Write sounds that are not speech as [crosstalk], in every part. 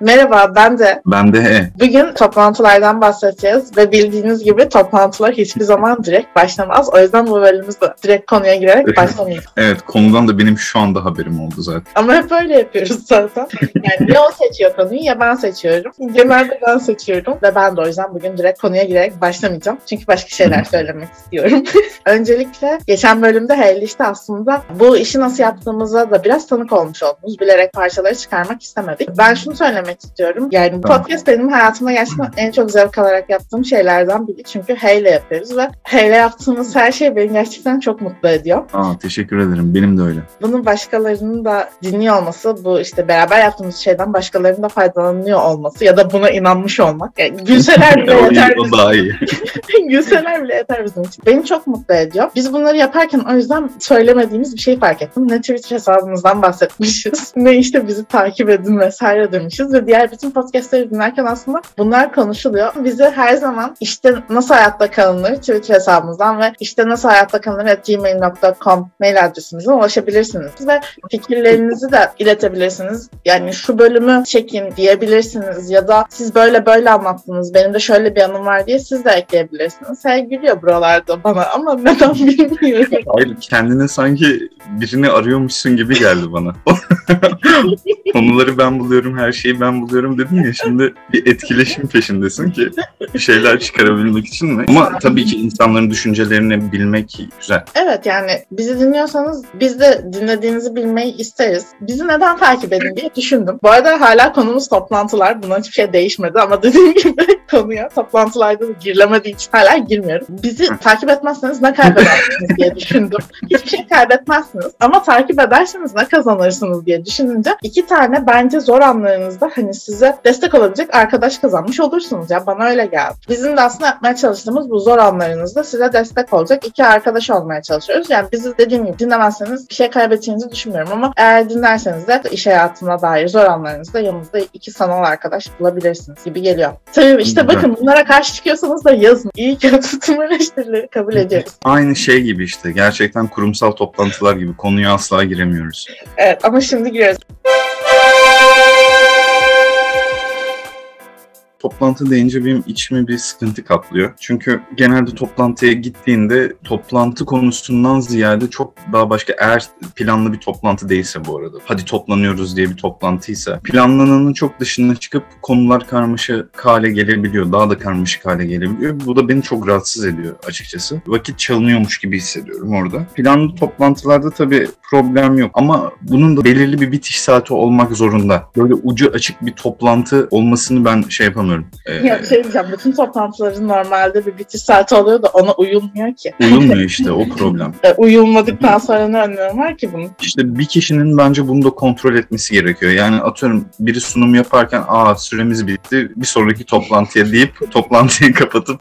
Merhaba ben de. Ben de he. Bugün toplantılardan bahsedeceğiz ve bildiğiniz gibi toplantılar hiçbir zaman direkt başlamaz. O yüzden bu bölümümüzde direkt konuya girerek başlamayız. Evet konudan da benim şu anda haberim oldu zaten. Ama hep öyle yapıyoruz zaten. Yani ya o seçiyor konuyu ya ben seçiyorum. Genelde ben seçiyorum ve ben de o yüzden bugün direkt konuya girerek başlamayacağım. Çünkü başka şeyler söylemek istiyorum. [laughs] Öncelikle geçen bölümde Hayley işte aslında bu işi nasıl yaptığımıza da biraz tanık olmuş oldunuz. Bilerek parçaları çıkarmak istemedik. Ben şunu söylemek istiyorum. Yani Tamam. podcast benim hayatımda gerçekten en çok zevk alarak yaptığım şeylerden biri. Çünkü Hayley yapıyoruz ve Hayley yaptığımız her şey beni gerçekten çok mutlu ediyor. Aa teşekkür ederim. Benim de öyle. Bunun başkalarının da dinliyor olması, bu işte beraber yaptığımız şeyden başkalarının da faydalanıyor olması ya da buna inanmış olmak. Yani gülseler bile [laughs] yeter o daha iyi. [laughs] Gülseler bile yeter bizim için. Beni çok mutlu ediyor. Biz bunları yaparken o yüzden söylemediğimiz bir şey fark ettim. Ne Twitter hesabımızdan bahsetmişiz. [laughs] Ne işte bizi takip edin vesaire demişiz. Ve diğer bütün podcastleri dinlerken aslında bunlar konuşuluyor. Bizi her zaman işte nasıl hayatta kalınır Twitter hesabımızdan ve işte nasıl hayatta kalınır at gmail.com mail adresimizden ulaşabilirsiniz. Ve fikirlerinizi de iletebilirsiniz. Yani şu bölümü çekin diyebilirsiniz ya da siz böyle böyle anlattınız. Benim de şöyle bir anım var diye siz de ekleyebilirsiniz. Hey gülüyor buralarda bana ama neden bilmiyorum. [laughs] Hayır kendine sanki birini arıyormuşsun gibi geldi bana. [laughs] Konuları ben buluyorum, her şeyi ben buluyorum dedin ya şimdi bir etkileşim peşindesin ki bir şeyler çıkarabilmek için mi? Ama tabii ki insanların düşüncelerini bilmek güzel. Evet yani bizi dinliyorsanız biz de dinlediğinizi bilmeyi isteriz. Bizi neden takip edin diye düşündüm. Bu arada hala konumuz toplantılar. Buna hiçbir şey değişmedi ama dediğim gibi [laughs] konuya toplantılarda da girilemediği için hala girmiyorum. Bizi takip etmezseniz ne kaybedersiniz diye düşündüm. [laughs] Hiçbir şey kaybetmezsiniz ama takip ederseniz ne kazanırsınız diye düşününce iki tane bence zor anlarınızda hani size destek olabilecek arkadaş kazanmış olursunuz ya bana öyle geldi. Bizim de aslında yapmaya çalıştığımız bu zor anlarınızda size destek olacak iki arkadaş olmaya çalışıyoruz. Yani bizi dediğim gibi dinlemezseniz bir şey kaybedeceğinizi düşünmüyorum ama eğer dinlerseniz de iş hayatına dair zor anlarınızda yanınızda iki sanal arkadaş bulabilirsiniz gibi geliyor. Tabii işte bakın bunlara karşı çıkıyorsanız da yazın. İyi kötü [laughs] tüm eleştirileri kabul ediyoruz. [laughs] Aynı şey gibi işte. Gerçekten kurumsal toplantılar gibi. Konuya asla giremiyoruz. Evet ama şimdi giriyoruz. Toplantı deyince benim içimi bir sıkıntı kaplıyor. Çünkü genelde toplantıya gittiğinde toplantı konusundan ziyade çok daha başka eğer planlı bir toplantı değilse bu arada. Hadi toplanıyoruz diye bir toplantıysa planlananın çok dışına çıkıp konular karmaşık hale gelebiliyor. Daha da karmaşık hale gelebiliyor. Bu da beni çok rahatsız ediyor açıkçası. Vakit çalınıyormuş gibi hissediyorum orada. Planlı toplantılarda tabii problem yok ama bunun da belirli bir bitiş saati olmak zorunda. Böyle ucu açık bir toplantı olmasını ben şey yapamıyorum. Ee, Ya şey diyeceğim, bütün toplantıların normalde bir bitiş saati oluyor da ona uyulmuyor ki. uyulmuyor işte o problem. [laughs] E, uyulmadıktan sonra ne önlemi var ki bunun? İşte bir kişinin bence bunu da kontrol etmesi gerekiyor. Yani atıyorum biri sunum yaparken aa süremiz bitti bir sonraki toplantıya deyip toplantıyı [laughs] kapatıp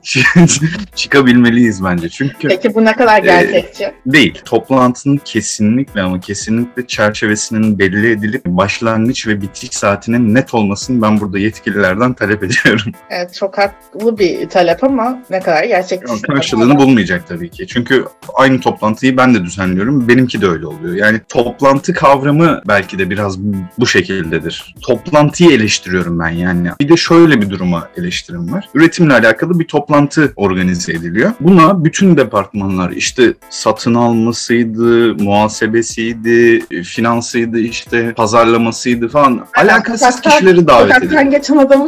çıkabilmeliyiz bence. Çünkü Peki bu ne kadar gerçekçi? değil. Toplantının kesinlikle ama kesinlikle çerçevesinin belli edilip başlangıç ve bitiş saatinin net olmasını ben burada yetkililerden talep ediyorum. [laughs] Evet çok haklı bir talep ama ne kadar gerçekçi. Karşılığını bulmayacak tabii ki. Çünkü aynı toplantıyı ben de düzenliyorum. Benimki de öyle oluyor. Yani toplantı kavramı belki de biraz bu şekildedir. Toplantıyı eleştiriyorum ben yani. Bir de şöyle bir duruma eleştirim var. Üretimle alakalı bir toplantı organize ediliyor. Buna bütün departmanlar işte satın almasıydı, muhasebesiydi, finansıydı, işte pazarlamasıydı falan. Alakasız kişileri davet ediyor. Sokaktan geçen adamı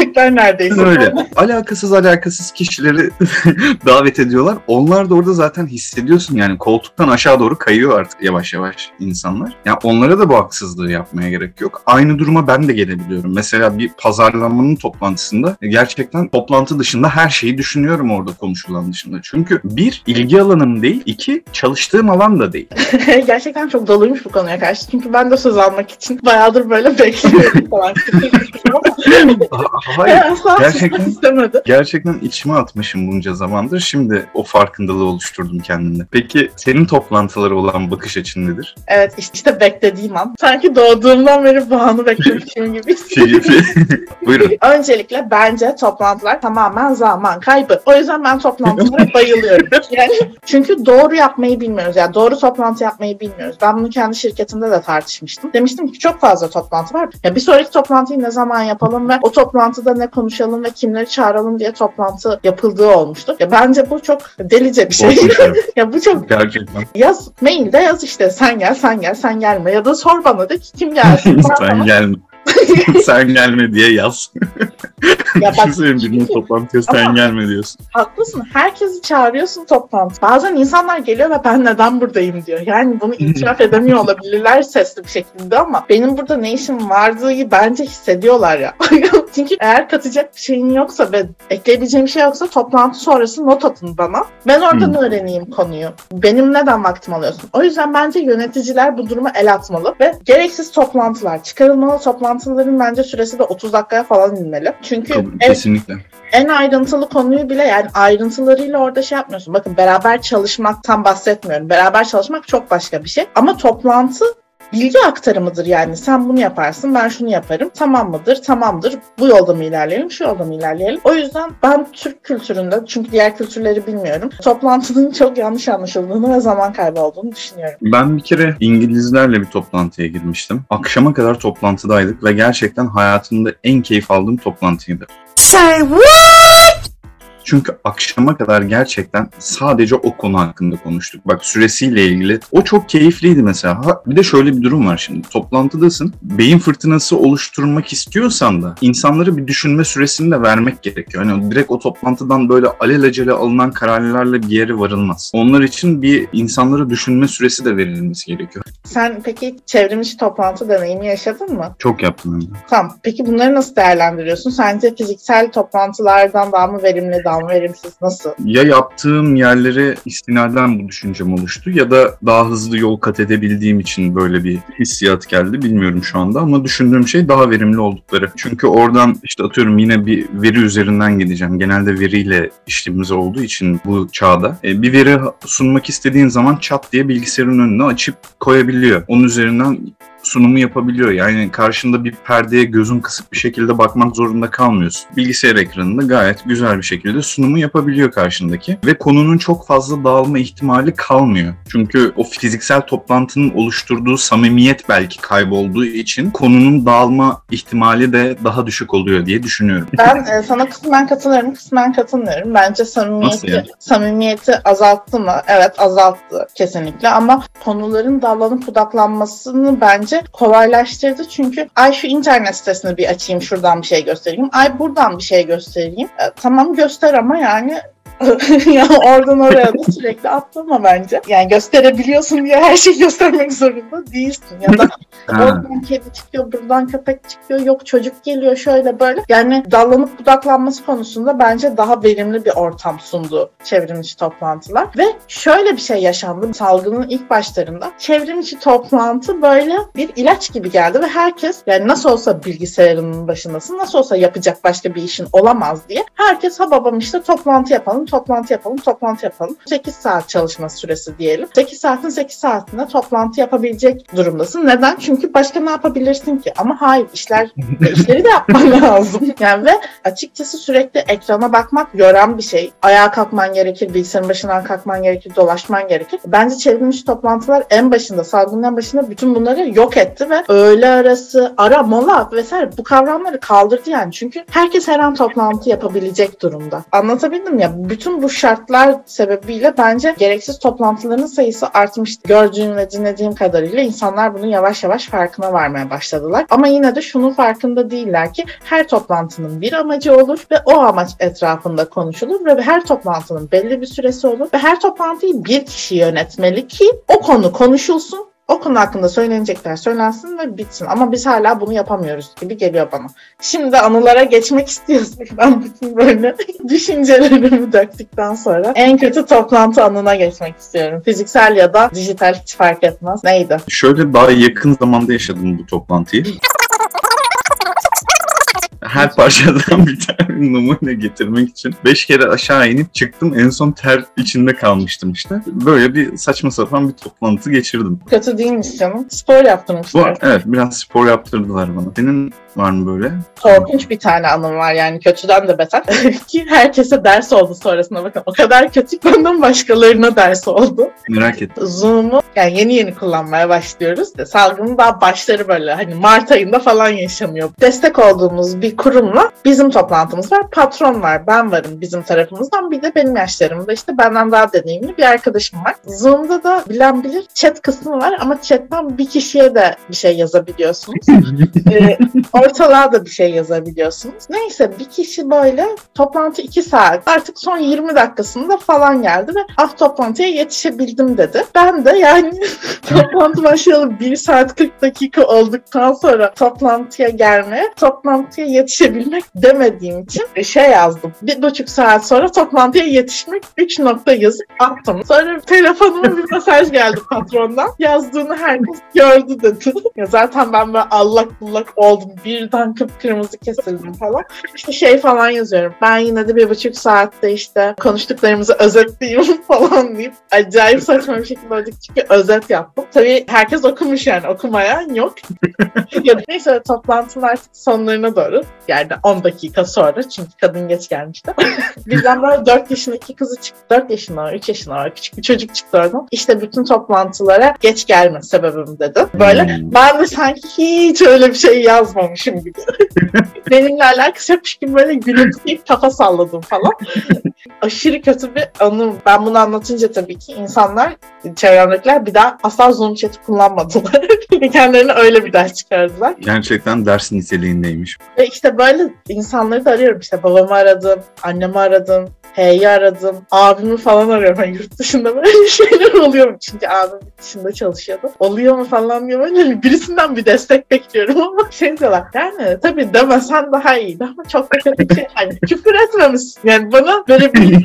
çağıracaklar neredeyse. Öyle. Alakasız alakasız kişileri [laughs] davet ediyorlar. Onlar da orada zaten hissediyorsun yani koltuktan aşağı doğru kayıyor artık yavaş yavaş insanlar. Yani onlara da bu haksızlığı yapmaya gerek yok. Aynı duruma ben de gelebiliyorum. Mesela bir pazarlamanın toplantısında gerçekten toplantı dışında her şeyi düşünüyorum orada konuşulan dışında. Çünkü bir ilgi alanım değil, iki çalıştığım alan da değil. [laughs] Gerçekten çok doluymuş bu konuya karşı. Çünkü ben de söz almak için bayağıdır böyle bekliyorum falan. [laughs] hayır. Asla Gerçekten-. Gerçekten içime atmışım bunca zamandır. Şimdi o farkındalığı oluşturdum kendimde. Peki senin toplantılara olan bakış açın nedir? Evet işte, beklediğim an. Sanki doğduğumdan beri bu anı beklemişim [laughs] gibi hissediyorum. Keyfi. [laughs] Buyurun. Öncelikle bence toplantılar tamamen zaman kaybı. O yüzden ben toplantılara [laughs] bayılıyorum. Yani çünkü doğru yapmayı bilmiyoruz. Yani doğru toplantı yapmayı bilmiyoruz. Ben bunu kendi şirketimde de tartışmıştım. Demiştim ki çok fazla toplantı var. Ya bir sonraki toplantıyı ne zaman yapalım ve o toplantıda ne konuşalım ve kimleri çağıralım diye toplantı yapıldığı olmuştu. Ya bence bu çok delice bir şey. [laughs] Ya bu çok Gerçekten. yaz mailde yaz işte sen gel sen gel sen gelme ya da sor bana de ki kim gelsin. [laughs] Sen gelme. [laughs] sen gelme diye yaz. ya bak Düşünsene birinin toplantıya sen Ama- gelme diyorsun. Haklısın. Herkesi çağırıyorsun toplantı. Bazen insanlar geliyor ve ben neden buradayım diyor. Yani bunu itiraf edemiyor olabilirler sesli bir şekilde ama benim burada ne işim vardığı bence hissediyorlar ya. Çünkü eğer katacak bir şeyin yoksa ve ekleyebileceğim bir şey yoksa toplantı sonrası not atın bana. Ben oradan öğreneyim konuyu. Benim neden vaktimi alıyorsun? O yüzden bence yöneticiler bu duruma el atmalı ve gereksiz toplantılar, çıkarılmalı toplantıların bence süresi de 30 dakikaya falan inmeli. Çünkü Kesinlikle. en ayrıntılı konuyu bile yani ayrıntılarıyla orada şey yapmıyorsun. Bakın beraber çalışmaktan bahsetmiyorum. Beraber çalışmak çok başka bir şey. Ama toplantı bilgi aktarımıdır yani. Sen bunu yaparsın, ben şunu yaparım. Tamam mıdır? Tamamdır. Bu yolda mı ilerleyelim, şu yolda mı ilerleyelim? O yüzden ben Türk kültüründe, çünkü diğer kültürleri bilmiyorum, toplantının [laughs] çok yanlış anlaşıldığını ve zaman kaybı olduğunu düşünüyorum. Ben bir kere İngilizlerle bir toplantıya girmiştim. Akşama kadar toplantıdaydık ve gerçekten hayatımda en keyif aldığım toplantıydı. Say what? Çünkü akşama kadar gerçekten sadece o konu hakkında konuştuk. Bak süresiyle ilgili. O çok keyifliydi mesela. Ha, bir de şöyle bir durum var şimdi. Toplantıdasın. Beyin fırtınası oluşturmak istiyorsan da insanları bir düşünme süresini de vermek gerekiyor. Hani direkt o toplantıdan böyle alelacele alınan kararlarla bir yere varılmaz. Onlar için bir insanlara düşünme süresi de verilmesi gerekiyor. Sen peki çevrimiçi toplantı deneyimi yaşadın mı? Çok yaptım hem de. Tamam. Peki bunları nasıl değerlendiriyorsun? Sence fiziksel toplantılardan daha mı verimli, daha mı verimsiz? Nasıl? ya yaptığım yerlere istinaden bu düşüncem oluştu ya da daha hızlı yol kat edebildiğim için böyle bir hissiyat geldi bilmiyorum şu anda ama düşündüğüm şey daha verimli oldukları. Çünkü oradan işte atıyorum yine bir veri üzerinden gideceğim. Genelde veriyle işlemimiz olduğu için bu çağda. E, bir veri sunmak istediğin zaman çat diye bilgisayarın önüne açıp koyabiliyor. Onun üzerinden sunumu yapabiliyor. Yani karşında bir perdeye gözün kısık bir şekilde bakmak zorunda kalmıyorsun. Bilgisayar ekranında gayet güzel bir şekilde sunumu yapabiliyor karşındaki ve konunun çok fazla dağılma ihtimali kalmıyor. Çünkü o fiziksel toplantının oluşturduğu samimiyet belki kaybolduğu için konunun dağılma ihtimali de daha düşük oluyor diye düşünüyorum. Ben e, sana kısmen katılıyorum, kısmen katılmıyorum. Bence samimiyeti, yani? samimiyeti azalttı mı? Evet azalttı kesinlikle ama konuların dallanıp budaklanmasını bence kolaylaştırdı. Çünkü ay şu internet sitesini bir açayım şuradan bir şey göstereyim. Ay buradan bir şey göstereyim. E, tamam göster ama yani [laughs] ya oradan oraya da sürekli atlama bence. Yani gösterebiliyorsun diye her şeyi göstermek zorunda değilsin. Ya da Oradan kedi çıkıyor, buradan köpek çıkıyor, yok çocuk geliyor şöyle böyle. Yani dallanıp budaklanması konusunda bence daha verimli bir ortam sundu çevrimiçi toplantılar. Ve şöyle bir şey yaşandı salgının ilk başlarında. Çevrimiçi toplantı böyle bir ilaç gibi geldi ve herkes yani nasıl olsa bilgisayarının başındasın, nasıl olsa yapacak başka bir işin olamaz diye. Herkes ha babam işte toplantı yapalım, toplantı yapalım, toplantı yapalım. 8 saat çalışma süresi diyelim. 8 saatin 8 saatinde toplantı yapabilecek durumdasın. Neden? Çünkü başka ne yapabilirsin ki? Ama hayır işler [laughs] işleri de yapman lazım. Yani ve açıkçası sürekli ekrana bakmak yoran bir şey. Ayağa kalkman gerekir, bilgisayarın başından kalkman gerekir, dolaşman gerekir. Bence çevrilmiş toplantılar en başında, salgının en başında bütün bunları yok etti ve öğle arası, ara, mola vesaire bu kavramları kaldırdı yani. Çünkü herkes her an toplantı yapabilecek durumda. Anlatabildim ya. Bütün bu şartlar sebebiyle bence gereksiz toplantıların sayısı artmıştı. Gördüğüm ve dinlediğim kadarıyla insanlar bunu yavaş yavaş farkına varmaya başladılar. Ama yine de şunun farkında değiller ki her toplantının bir amacı olur ve o amaç etrafında konuşulur ve her toplantının belli bir süresi olur ve her toplantıyı bir kişi yönetmeli ki o konu konuşulsun o konu hakkında söylenecekler söylensin ve bitsin. Ama biz hala bunu yapamıyoruz gibi geliyor bana. Şimdi anılara geçmek istiyorsak [laughs] ben bütün böyle [laughs] düşüncelerimi döktükten sonra en kötü toplantı anına geçmek istiyorum. Fiziksel ya da dijital hiç fark etmez. Neydi? Şöyle daha yakın zamanda yaşadım bu toplantıyı. [laughs] her parçadan [laughs] bir tane numune getirmek için 5 kere aşağı inip çıktım. En son ter içinde kalmıştım işte. Böyle bir saçma sapan bir toplantı geçirdim. Kötü değilmiş canım. Spor Bu, yaptırmışlar. evet biraz spor yaptırdılar bana. Senin var mı böyle? Korkunç bir tane anım var yani kötüden de beter. [laughs] Ki herkese ders oldu sonrasında bakın. O kadar kötü benden başkalarına ders oldu. Merak ettim. Zoom'u yani yeni yeni kullanmaya başlıyoruz. Salgının daha başları böyle hani Mart ayında falan yaşanıyor. Destek olduğumuz bir kurumla bizim toplantımız var. Patron var, ben varım bizim tarafımızdan. Bir de benim yaşlarımda işte benden daha deneyimli bir arkadaşım var. Zoom'da da bilen bilir chat kısmı var ama chat'ten bir kişiye de bir şey yazabiliyorsunuz. [laughs] Ee, ortalığa da bir şey yazabiliyorsunuz. Neyse bir kişi böyle toplantı 2 saat artık son 20 dakikasında falan geldi ve ah toplantıya yetişebildim dedi. Ben de yani [laughs] toplantı başlayalı 1 saat 40 dakika olduktan sonra toplantıya gelmeye, toplantıya yetişebilmek demediğim için şey yazdım. Bir buçuk saat sonra toplantıya yetişmek 3 nokta yazıp attım. Sonra telefonuma bir mesaj geldi patrondan. Yazdığını herkes gördü dedi. ya zaten ben böyle allak bullak oldum. Birden kıpkırmızı kesildim falan. İşte şey falan yazıyorum. Ben yine de bir buçuk saatte işte konuştuklarımızı özetleyeyim [laughs] falan deyip acayip saçma bir şekilde oradaki çünkü özet yaptım. Tabii herkes okumuş yani okumayan yok. [laughs] ya neyse toplantının artık sonlarına doğru yani 10 dakika sonra çünkü kadın geç gelmişti. [laughs] Birden böyle 4 yaşındaki kızı çıktı. 4 yaşında, 3 yaşında var. Küçük bir çocuk çıktı oradan. İşte bütün toplantılara geç gelme sebebim dedi. Böyle Hmm. ben de sanki hiç öyle bir şey yazmamışım gibi. [laughs] Benimle alakası yokmuş gibi böyle gülümseyip kafa salladım falan. Aşırı kötü bir anım. Ben bunu anlatınca tabii ki insanlar, çevremdekiler bir daha asla Zoom chat kullanmadılar. [laughs] Kendilerine öyle bir ders çıkardılar. Gerçekten ders niteliğindeymiş. Ve işte böyle insanları da arıyorum. İşte babamı aradım, annemi aradım, H'yi aradım, abimi falan arıyorum. Yani yurt dışında böyle [laughs] şeyler oluyor mu? Çünkü abim dışında çalışıyordu. Oluyor mu falan diye böyle hani birisinden bir destek bekliyorum ama [laughs] şey diyorlar. Yani tabii demesen daha iyiydi ama çok da kötü şey. Hani küfür etmemişsin. Yani bana böyle bir [laughs]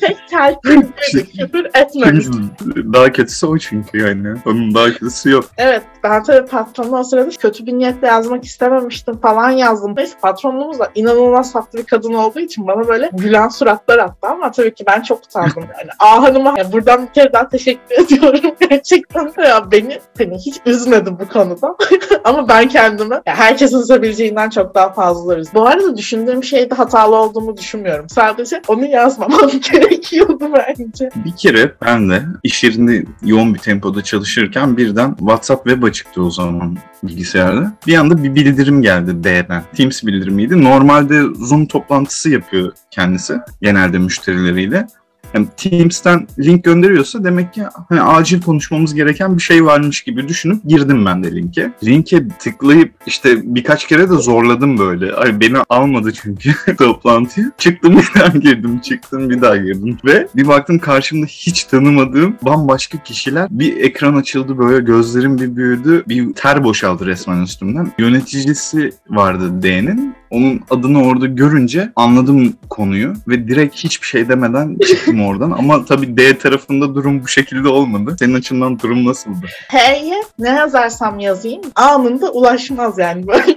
tek telkin küfür etmemişsin. Çünkü daha kötüsü o çünkü yani. Onun daha kötüsü yok. Evet ben tabii patrona o sırada kötü bir niyetle yazmak istememiştim falan yazdım. Neyse patronumuz da inanılmaz tatlı bir kadın olduğu için bana böyle gülen suratlar attı ama tabii ki ben çok utandım yani. [laughs] Aa hanıma ya buradan bir kere daha teşekkür [laughs] ediyorum gerçekten ya beni hani hiç üzmedi bu konuda [laughs] ama ben kendime ya herkesin üzebileceğinden çok daha fazla üzdüm. Bu arada düşündüğüm şeyde hatalı olduğumu düşünmüyorum. Sadece onu yazmamam gerekiyordu bence. Bir kere ben de iş yerinde yoğun bir tempoda çalışırken birden WhatsApp web açıktı o zaman bilgisayarda. Bir anda bir bildirim geldi D'den. Teams bildirimiydi. Normalde Zoom toplantısı yapıyor kendisi genelde müşterileriyle. Yani Teams'ten link gönderiyorsa demek ki hani acil konuşmamız gereken bir şey varmış gibi düşünüp girdim ben de linke. Linke tıklayıp işte birkaç kere de zorladım böyle. Ay beni almadı çünkü [laughs] toplantıya. Çıktım bir daha girdim, çıktım bir daha girdim. Ve bir baktım karşımda hiç tanımadığım bambaşka kişiler. Bir ekran açıldı böyle gözlerim bir büyüdü. Bir ter boşaldı resmen üstümden. Yöneticisi vardı D'nin. Onun adını orada görünce anladım konuyu ve direkt hiçbir şey demeden [laughs] çıktım oradan. Ama tabii D tarafında durum bu şekilde olmadı. Senin açından durum nasıldı? H'ye ne yazarsam yazayım anında ulaşmaz yani böyle.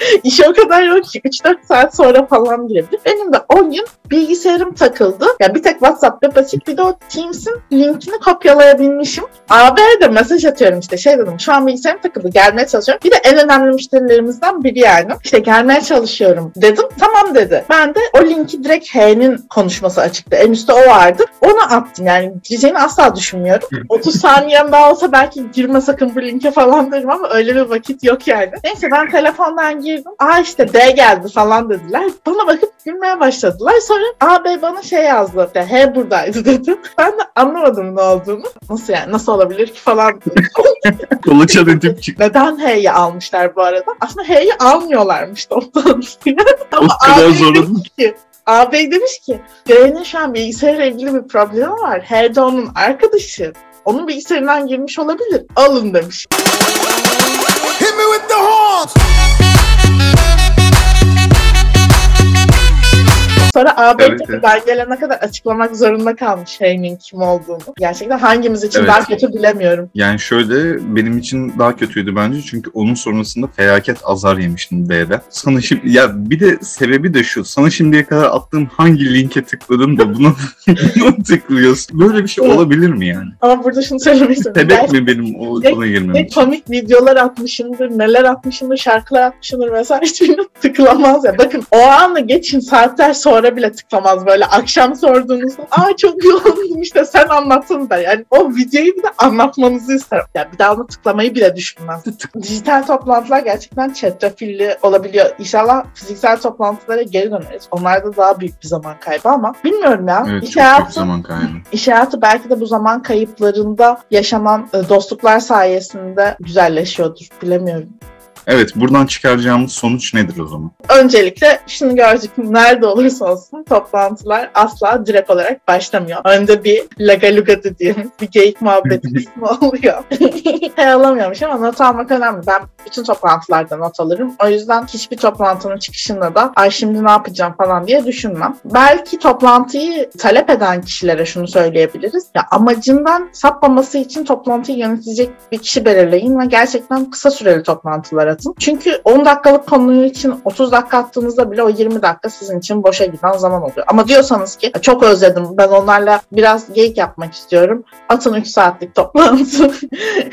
[laughs] İş o kadar yok ki 3-4 saat sonra falan girdi. Benim de o gün bilgisayarım takıldı. Ya bir tek WhatsApp açık bir de o Teams'in linkini kopyalayabilmişim. AB'ye de mesaj atıyorum işte şey dedim şu an bilgisayarım takıldı gelmeye çalışıyorum. Bir de en önemli müşterilerimizden biri yani. İşte gelmeye çalışıyorum dedim. Tamam dedi. Ben de o linki direkt H'nin konuşması açıktı. En üstte o vardı. Onu attım yani gireceğini asla düşünmüyorum. 30 saniyem daha olsa belki girme sakın bu linke falan derim ama öyle bir vakit yok yani. Neyse ben telefondan girdim. Aa işte D geldi falan dediler. Bana bakıp gülmeye başladılar. Sonra AB bana şey yazdı. İşte, H buradaydı [laughs] dedim. Ben de anlamadım ne olduğunu. Nasıl yani? Nasıl olabilir ki falan. dedim. [laughs] Kolaçan edip çıktı. Neden H'yi almışlar bu arada? Aslında H'yi almıyorlarmış toplantıya. O [laughs] Ama kadar AB zorladım. Ağabey demiş ki D'nin şu an bilgisayarla ilgili bir problemi var. H de onun arkadaşı. Onun bilgisayarından girmiş olabilir. Alın demiş. Hit me with the horns. Sonra AB Evet, evet. ben gelene kadar açıklamak zorunda kalmış Hey'nin kim olduğunu. Gerçekten hangimiz için Evet. daha kötü bilemiyorum. Yani şöyle benim için daha kötüydü bence çünkü onun sonrasında felaket azar yemiştim B'de. Sana şimdi [laughs] ya bir de sebebi de şu. Sana şimdiye kadar attığım hangi linke tıkladın da buna, [laughs] buna tıklıyorsun. Böyle bir şey olabilir mi yani? Ama burada şunu söylemek istiyorum. Sebep mi benim o ona girmem Ne komik videolar atmışımdır, neler atmışımdır, şarkılar atmışımdır mesela [laughs] hiçbirini tıklamaz ya. Bakın o anı geçin saatler sonra bile tıklamaz böyle. Akşam sorduğunuzda aa çok yoğundum işte sen anlattın da. Yani o videoyu bir de anlatmanızı isterim. Ya bir daha onu tıklamayı bile düşünmem. Dijital toplantılar gerçekten çetrefilli olabiliyor. İnşallah fiziksel toplantılara geri döneriz. Onlarda daha büyük bir zaman kaybı ama bilmiyorum ya. Evet İş çok büyük hayatı- zaman kaybı. İş hayatı belki de bu zaman kayıplarında yaşanan e, dostluklar sayesinde güzelleşiyordur. Bilemiyorum. Evet buradan çıkaracağımız sonuç nedir o zaman? Öncelikle şunu gördük. Nerede olursa olsun toplantılar asla direkt olarak başlamıyor. Önde bir lagaluga dediğimiz bir geyik muhabbeti kısmı [laughs] oluyor. [laughs] Hey alamıyormuş ama not almak önemli. Ben bütün toplantılarda not alırım. O yüzden hiçbir toplantının çıkışında da ay şimdi ne yapacağım falan diye düşünmem. Belki toplantıyı talep eden kişilere şunu söyleyebiliriz. Ya amacından sapmaması için toplantıyı yönetecek bir kişi belirleyin ve gerçekten kısa süreli toplantılar atın. Çünkü 10 dakikalık konu için 30 dakika attığınızda bile o 20 dakika sizin için boşa giden zaman oluyor. Ama diyorsanız ki çok özledim ben onlarla biraz geyik yapmak istiyorum. Atın 3 saatlik toplantı.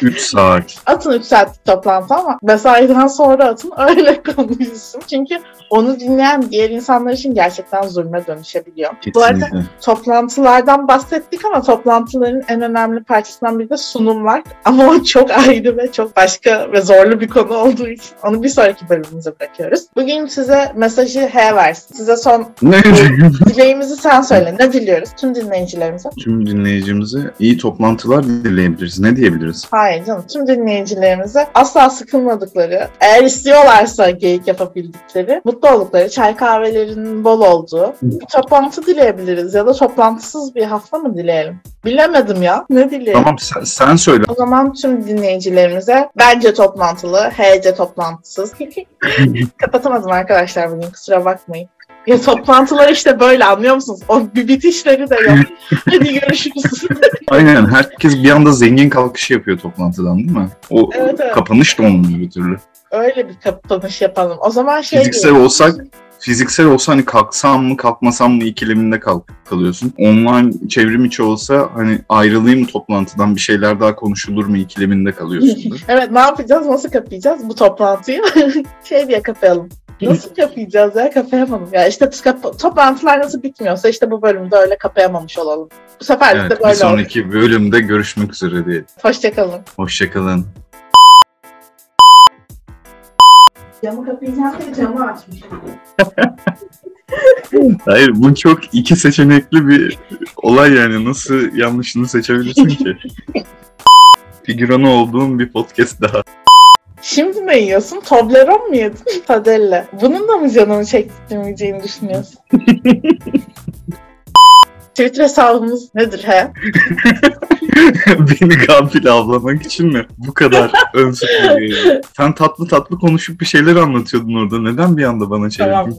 3 saat. [laughs] atın 3 saatlik toplantı ama mesaiden sonra atın öyle [laughs] konuşsun. Çünkü onu dinleyen diğer insanlar için gerçekten zulme dönüşebiliyor. Bu arada Kesinlikle. toplantılardan bahsettik ama toplantıların en önemli parçasından biri de sunumlar. Ama o çok ayrı ve çok başka ve zorlu bir konu olduğu için onu bir sonraki bölümümüze bırakıyoruz. Bugün size mesajı H versin. Size son Ne dileğimizi sen söyle. Ne diliyoruz tüm dinleyicilerimize? Tüm dinleyicimize iyi toplantılar dileyebiliriz. Ne diyebiliriz? Hayır canım. Tüm dinleyicilerimize asla sıkılmadıkları, eğer istiyorlarsa geyik yapabildikleri, mutlu oldukları, çay kahvelerinin bol olduğu bir toplantı dileyebiliriz. Ya da toplantısız bir hafta mı dileyelim? Bilemedim ya. Ne dileyelim? Tamam sen, sen söyle. O zaman tüm dinleyicilerimize bence toplantılı, HC toplantısız. [laughs] Kapatamadım arkadaşlar bugün kusura bakmayın. Ya toplantılar işte böyle anlıyor musunuz? O bir bitişleri de yok. [laughs] Hadi görüşürüz. [laughs] Aynen herkes bir anda zengin kalkışı yapıyor toplantıdan değil mi? O Evet, evet. kapanış da olmuyor bir türlü. Öyle bir kapanış yapalım. O zaman şey Fiziksel diyelim. olsak fiziksel olsa hani kalksam mı kalkmasam mı ikileminde kalk kalıyorsun. Online çevrim içi olsa hani ayrılayım mı toplantıdan bir şeyler daha konuşulur mu ikileminde kalıyorsun. [laughs] Evet ne yapacağız? Nasıl kapayacağız bu toplantıyı? [laughs] şey diye kapayalım. Nasıl kapayacağız ya? Kapayamadım. Ya işte toplantılar nasıl bitmiyorsa işte bu bölümde öyle kapayamamış olalım. Bu sefer de evet, bir böyle oldu. sonraki bölümde görüşmek üzere diye. Hoşçakalın. Hoşçakalın. Camı kapayacağım diye camı açmışım. Hayır bu çok iki seçenekli bir olay yani nasıl yanlışını seçebilirsin ki? Figüranı olduğum bir podcast daha. Şimdi ne yiyorsun? Toblerone mu yedin? [laughs] Padelle. Bunun da mı canını çektirmeyeceğini düşünüyorsun? [laughs] Twitter hesabımız nedir he? [laughs] [laughs] Beni gafil avlamak için mi? Bu kadar [laughs] ön sözü. Sen tatlı tatlı konuşup bir şeyler anlatıyordun orada. Neden bir anda bana çevirdin? Tamam.